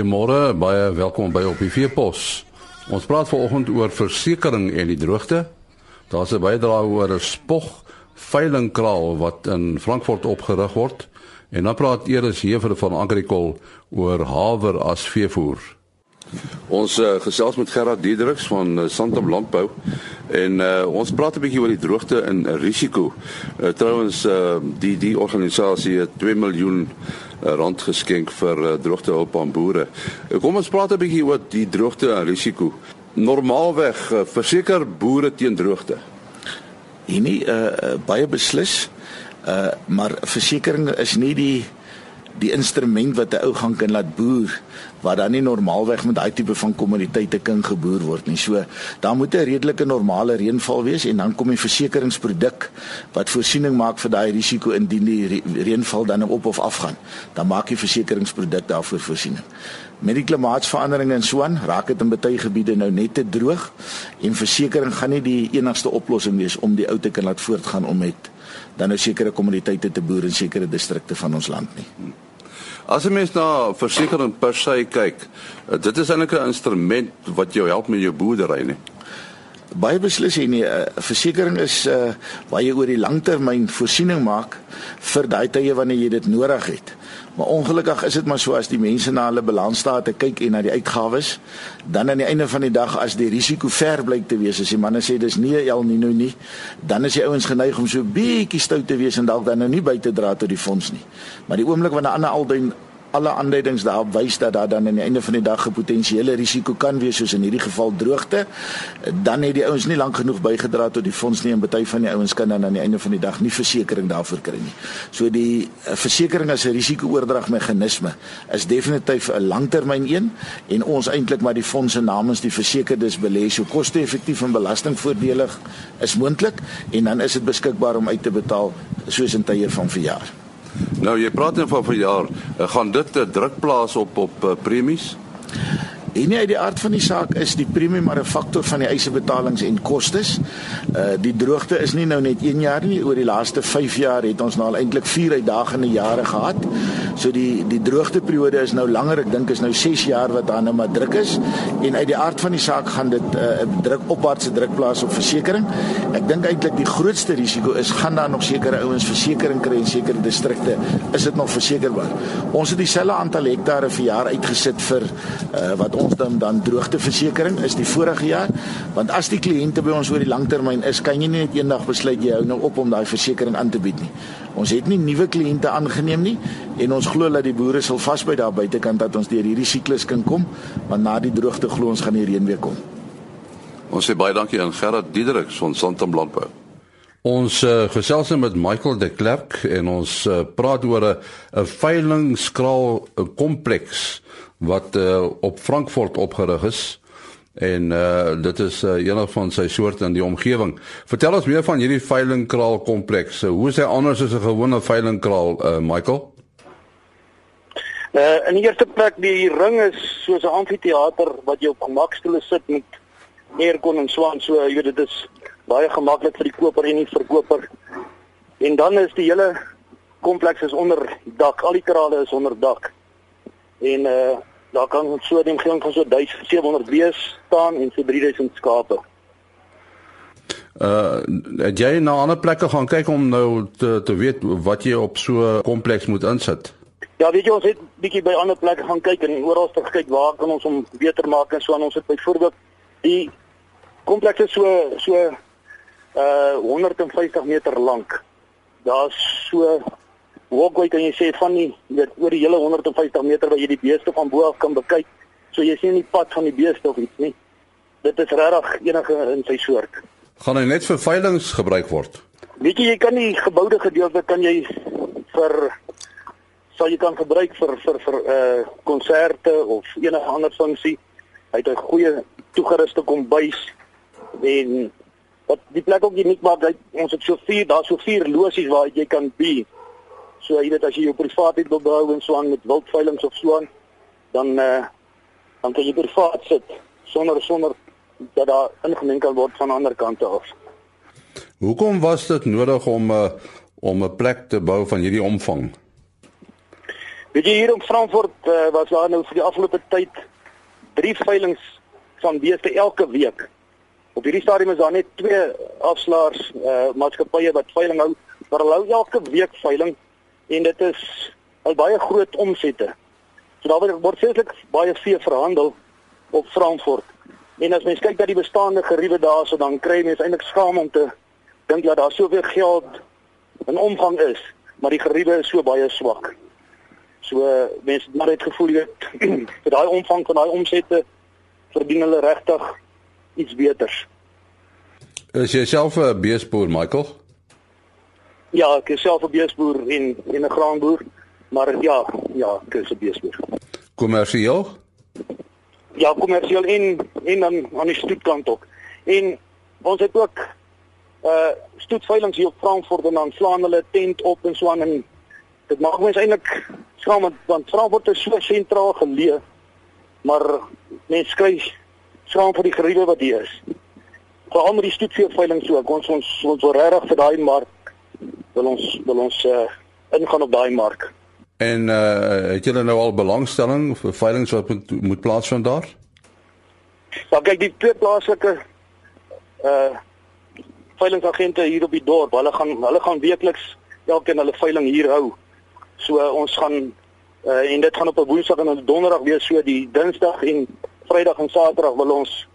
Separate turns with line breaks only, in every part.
Goeiemôre, baie welkom by op die Veepos. Ons praat vanoggend oor versekerings en die droogte. Daar's 'n bydrae oor 'n spog veilingkraal wat in Frankfurt opgerig word en dan praat Eers Hever van Agricol oor haver as veevoer. Ons uh, gesels met Gerard Diedriks van uh, Santam Landbou en uh, ons praat 'n bietjie oor die droogte en risiko. Uh, Trouwens uh, die die organisasie het 2 miljoen uh, rand geskenk vir uh, droogtehulp aan boere. Uh, kom ons praat 'n bietjie oor die droogte en risiko. Normaalweg uh, verseker boere teen droogte.
En nie uh, baie beslis uh maar versekerings is nie die die instrument wat 'n ou gaan kan laat boer wat dan nie normaalweg met daai tipe van kommoditeite kan geboer word nie. So daar moet 'n redelike normale reënval wees en dan kom die versekeringsproduk wat voorsiening maak vir daai risiko indien die reënval dan op of af gaan. Dan maak die versekeringsproduk daarvoor voorsiening. Met die klimaatsverandering in Swan raak dit in baie gebiede nou net te droog en versekerings gaan nie die enigste oplossing wees om die ou te kan laat voortgaan om met dan nou sekere kommoditeite te boer in sekere distrikte van ons land nie.
As 'n mens na versekerings per se kyk, eh, dit is eintlik 'n instrument wat jou help met jou boerdery, nie.
Baie beslis nie. 'n uh, Versekering is uh waar jy oor die langtermyn voorsiening maak vir daai tye wanneer jy dit nodig het. Maar ongelukkig is dit maar so as die mense na hulle balansstate kyk en na die uitgawes, dan aan die einde van die dag as die risiko ver blyk te wees, as die manne sê dis nie El Nino nie, dan is die ouens geneig om so bietjie stout te wees en dalk dan nou nie by te dra tot die fonds nie. Maar die oomblik wanneer 'n ander alduin alle aanduidings daarop wys dat daar dan aan die einde van die dag 'n potensiële risiko kan wees soos in hierdie geval droogte, dan het die ouens nie lank genoeg bygedra tot die fonds nie en baie van die ouens kan dan aan die einde van die dag nie versekerings daarvoor kry nie. So die uh, versekerings as 'n risiko-oordragmeganisme is definitief 'n langtermyn een en ons eintlik maar die fondse namens die versekerdes belê so koste-effektief en belastingvoordelig is moontlik en dan is dit beskikbaar om uit te betaal soos in tye van verjaar.
Nou jy praat net van verjaar, eh, gaan dit 'n druk plaas op op uh, premies?
En nie uit die aard van die saak is die premie maar 'n faktor van die eisebetalings en kostes. Uh die droogte is nie nou net 1 jaar nie, oor die laaste 5 jaar het ons nou al eintlik 4 uitdagende jare gehad. So die die droogteperiode is nou langer, ek dink is nou 6 jaar wat daar nou maar druk is. En uit die aard van die saak gaan dit 'n uh, druk opwaartse druk plaas op versekerings. Ek dink eintlik die grootste risiko is gaan daar nog sekere ouens versekerings kry in sekere distrikte, is dit nog versekerbaar. Ons het dieselfde aantal hektare vir jaar uitgesit vir uh wat ons dan dan droogteversekering is die vorige jaar. Want as die kliënte by ons oor die langtermyn is kan jy nie net eendag besluit jy hou nou op om daai versekering aan te bied nie. Ons het nie nuwe kliënte aangeneem nie en ons glo dat die boere sal vasbyt daar buitekant dat ons deur hierdie siklus kan kom want na die droogte glo ons gaan die reën weer kom
ons sê baie dankie aan Gerard Diederik van Santam Landbou Ons uh, gesels met Michael de Klerk en ons uh, praat oor 'n veilingskraal kompleks wat uh, op Frankfurt opgerig is en uh, dit is uh, een van sy soorte in die omgewing. Vertel ons meer van hierdie veilingkraal kompleks. Hoe is hy anders as 'n gewone veilingkraal, uh, Michael?
Uh, in die eerste plek die ring is soos 'n amfitheater wat jy op gemakstoele sit met aircon en so aan. So jy weet dit is baie gemaklik vir die koper en die verkoper. En dan is die hele kompleks is onder dak. Al die krale is onder dak. En uh daar kan so 'n omgewing van so 1700 bees staan en so 3000 skape.
Uh het jy na ander plekke gaan kyk om nou te te weet wat jy op so 'n kompleks moet insit?
Ja, weet jy ons het bietjie by ander plekke gaan kyk en oral te kyk waar kan ons hom beter maak en so aan ons het byvoorbeeld die kompleks is so so uh 150 meter lank. Daar's so walkway kan jy sê van die weet oor die hele 150 meter waar jy die beeste van bo af kan bekyk. So jy sien nie die pad van die beeste of iets nie. Dit is regtig enige in sy soort.
Gaan hy net vir veilinge gebruik word?
Weet jy jy kan die geboude gedeelte kan jy vir sal jy kan gebruik vir vir vir uh konserte of enige ander funksie. Hy het 'n goeie toegeruste kombuis en wat die plek ook uniek maak, hy, ons het so vier, daar's so vier losies waar jy kan be So jy weet as jy jou privaatheid wil behou en so aan met wildveilinge of so aan, dan eh uh, dan kan jy privaat sit sonder sonder dat daar ingemeng kan word van ander kante af.
Hoekom was dit nodig om 'n uh, om 'n plek te bou van hierdie omvang?
Weet jy hier in Frankfurt uh, was daar nou vir die afgelope tyd drie veilinge van beeste elke week. Op hierdie stadium is daar net twee afslaers uh, maatskappye wat veiling hou, maar hulle hou elke week veiling en dit is al baie groot omsette. So daar word feeslik baie vee verhandel op Frankfurt. En as mens kyk na die bestaande geriewe daarso dan kry mens eintlik skaam om te dink dat daar soveel geld in omgang is, maar die geriewe is so baie swak. So mense het maar net gevoel dat vir daai omvang van daai omsette verdien hulle regtig iets beters.
Is jy self 'n beesboer, Michael?
Ja, ek is self 'n beesboer en en 'n graanboer, maar ja, ja, ek is 'n beesboer.
Kommersieel?
Ja, kommersieel en en dan aan die stoetkant ook. En ons het ook uh stoetveilings hier op Frankfurt en dan slaan hulle tent op en so aan en dit maak mens eintlik skaam want, want Frankfurt is so sentraal geleë. Maar mense kry skaam vir die geriewe wat hier is. Veral met die stoetveilings so, ons ons ons wil regtig vir daai mark wil ons wil ons uh ingaan op daai mark.
En uh het julle nou al belangstelling vir veilinge wat moet moet plaasvind daar?
Ja, kyk die twee plaaslike uh veilingsagente hier op die dorp, hulle gaan hulle gaan weekliks elkeen hulle veiling hier hou. So uh, ons gaan uh en dit gaan op 'n Woensdag en 'n Donderdag wees, so die Dinsdag en Vrydag en Saterdag wil ons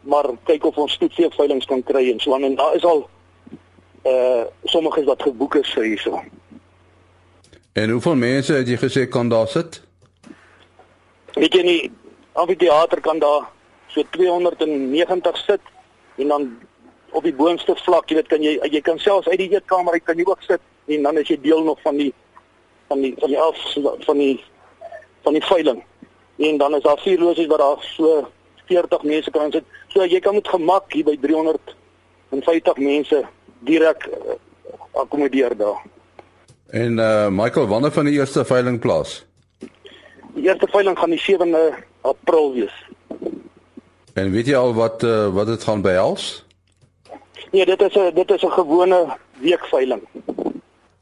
maar kyk of ons stoetseef veilings kan kry en so aan en daar is al uh sommiges wat geboek is vir hierso.
En hoeveel mense het jy gesê kan daar sit?
Weet jy nie, amfitheater kan daar so 290 sit en dan op die boonste vlak, jy weet kan jy jy kan selfs uit die eetkamer uit kan jy ook sit en dan is jy deel nog van die van die van die af van die van die veiling. En dan is daar vier losies wat daar so 40 mense kan sit. So jy kan met gemak hier by 350 mense direk uh, akkommodeer daar.
En uh Michael, wanneer van die eerste veiling plaas?
Die eerste veiling gaan die 7de April wees.
En weet jy al wat uh, wat dit gaan behels?
Nee, dit is 'n dit is 'n gewone weekveiling.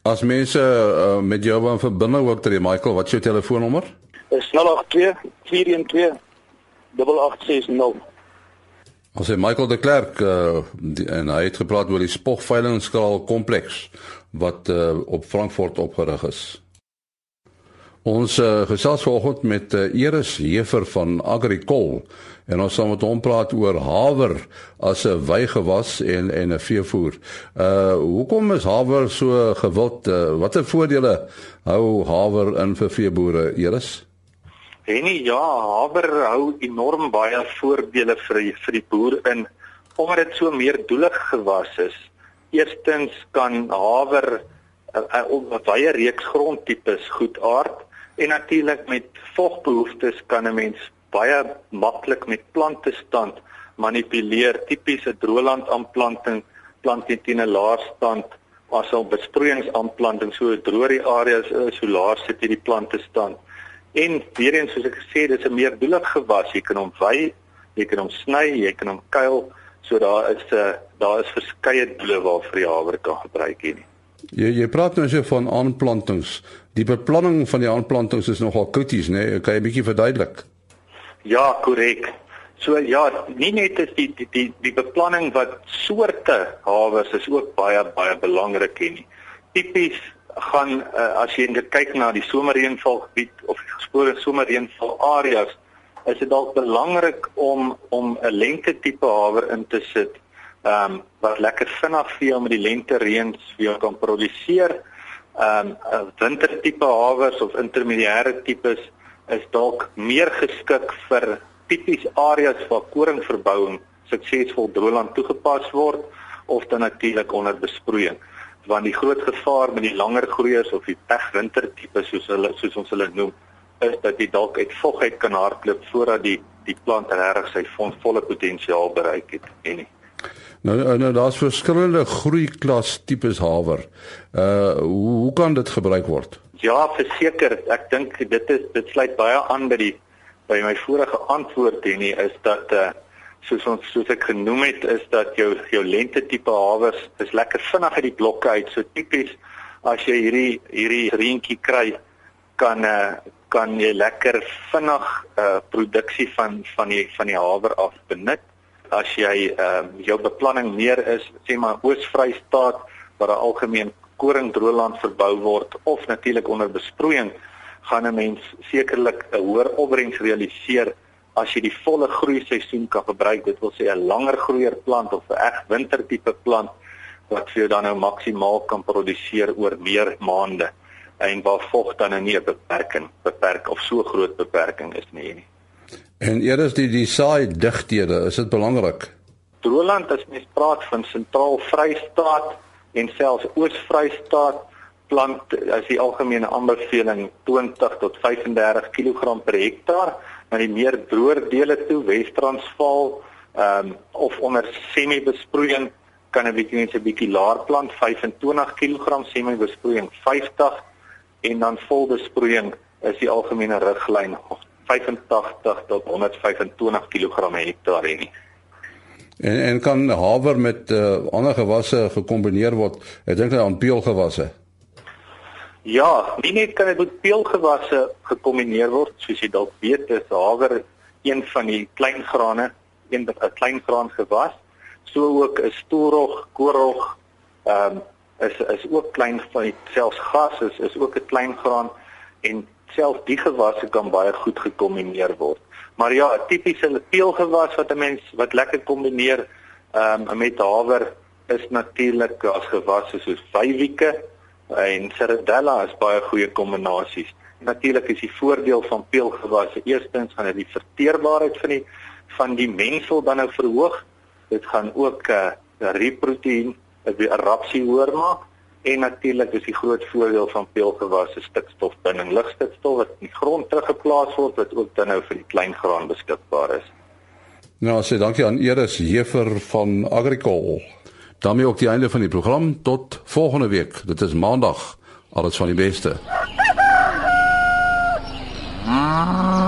As mense uh, met jou wil verbind word, ter Michael, wat is jou telefoonnommer?
Is 082 412 8860.
Ons het Michael de Klerk uh, die, en hy het gepraat oor die spogveilingskraal kompleks wat uh, op Frankfurt opgerig is. Ons uh, gesels vanoggend met uh, Eris Hefer van Agricol en ons gaan met hom praat oor haver as 'n weigewas en en 'n veevoer. Uh hoekom is haver so gewild? Uh, Watter voordele hou haver in vir veeboere, Eris?
Henny, ja, haver hou enorm baie voordele vir vir die boer in omdat dit so meerdoelig gewas is. Eerstens kan haver 'n uh, uh, baie reeks grondtipes goed aard En natuurlik met vogbehoeftes kan 'n mens baie maklik met plante stand manipuleer. Tipies 'n droëland aanplanting plant jy teen 'n laer stand as 'n besproeiingsaanplanting so droër die areas is so laer sit jy die plante stand. En weer eens soos ek gesê dis 'n meer doelig gewas. Jy kan hom wy, jy kan hom sny, jy kan hom kuil. So daar is 'n uh, daar is verskeie doele waarvoor jy haver kan gebruik hier.
Jy jy praat nou so van aanplantings. Die beplanning van die aanplantings is nogal krities, né? Nee? Kan jy 'n bietjie verduidelik?
Ja, korrek. So ja, nie net is die die die, die beplanning wat soorte hawes is ook baie baie belangrik hier nie. Tipies gaan uh, as jy kyk na die somerreënvalgebied of die gespore somerreënval areas, is dit dalk belangrik om om 'n lengte tipe haver in te sit ehm um, wat lekker vinnig vir jou met die lente reëns vir jou kan produseer. Ehm um, wintertipe hawers of intermediêre tipes is dalk meer geskik vir tipies areas waar koringverbouing suksesvol droëland toegepas word of dan natuurlik onder besproeiing. Want die groot gevaar met die langer groeiers of die pegwintertipe soos hulle soos ons hulle noem is dat dit dalk uit vogheid kan hardloop voordat die die plant regtig sy volle potensiaal bereik het en nie.
Nou nou, nou daar's verskillende groeiklas tipes haver. Uh hoe hoe kan dit gebruik word?
Ja, verseker, ek dink dit is dit sluit baie aan by die by my vorige antwoord hier nie is dat uh soos ons soos ek genoem het is dat jou jou lente tipe hawers is lekker vinnig uit die blokke uit. So tipies as jy hierdie hierdie reentjie kry kan uh, kan jy lekker vinnig uh, produksie van van die van die haver af benut. As jy uh, jou beplanning meer is, sê maar Oos-Vrystaat waar 'n algemeen koringdroëland verbou word of natuurlik onder besproeiing, gaan 'n mens sekerlik 'n hoër opbrengs realiseer as jy die volle groei seisoen kan gebruik. Dit wil sê 'n langer groeier plant of 'n reg wintertipe plant wat vir jou dan nou maksimaal kan produseer oor meer maande en waar vog dan nou nie 'n beperking beperk of so groot beperking is nie nie.
En eers die die saai digthede, is dit belangrik?
Droland as mens praat van sentraal Vrystaat en selfs Oos-Vrystaat plant as die algemene aanbeveling 20 tot 35 kg per hektaar na die meer droër dele toe Wes-Transvaal ehm um, of onder semi-besproeiing kan 'n bietjie net 'n bietjie laer plant 25 kg semi-besproeiing 50 en dan volbesproeiing is die algemene riglyn 85 tot 125 kg per hektaar nie.
En en kan haver met uh, ander gewasse gekombineer word? Ek dink aan peulgewasse.
Ja, nie net kan dit met peulgewasse gekombineer word, soos jy dalk weet, is haver een van die klein grane, een 'n klein graan gewas. So ook 'n stoelrog, koorrog, ehm um, is is ook klein van selfs gas is is ook 'n klein graan en selfs die gewasse kan baie goed gekombineer word. Maar ja, 'n tipiese peulgewas wat 'n mens wat lekker kombineer ehm um, met haver is natuurlik as gewasse soos vywieke en ceradella is baie goeie kombinasies. Natuurlik is die voordeel van peulgewasse eerstens gaan dit die verteerbaarheid van die van die mengsel dan nou verhoog. Dit gaan ook 'n uh, eh, riproteïen 'n rapsie hoër maak En natuurlik is die groot voordeel van peulgewasse stikstofbinding, ligstikstof wat in die grond teruggeplaas word wat ook dan nou vir die kleingraan beskikbaar is.
Nou, sê dankie aan Iris Hefer van Agricol. daarmee ook die einde van die program tot volgende week. Dit is maandag. Alles van die beste. Ah.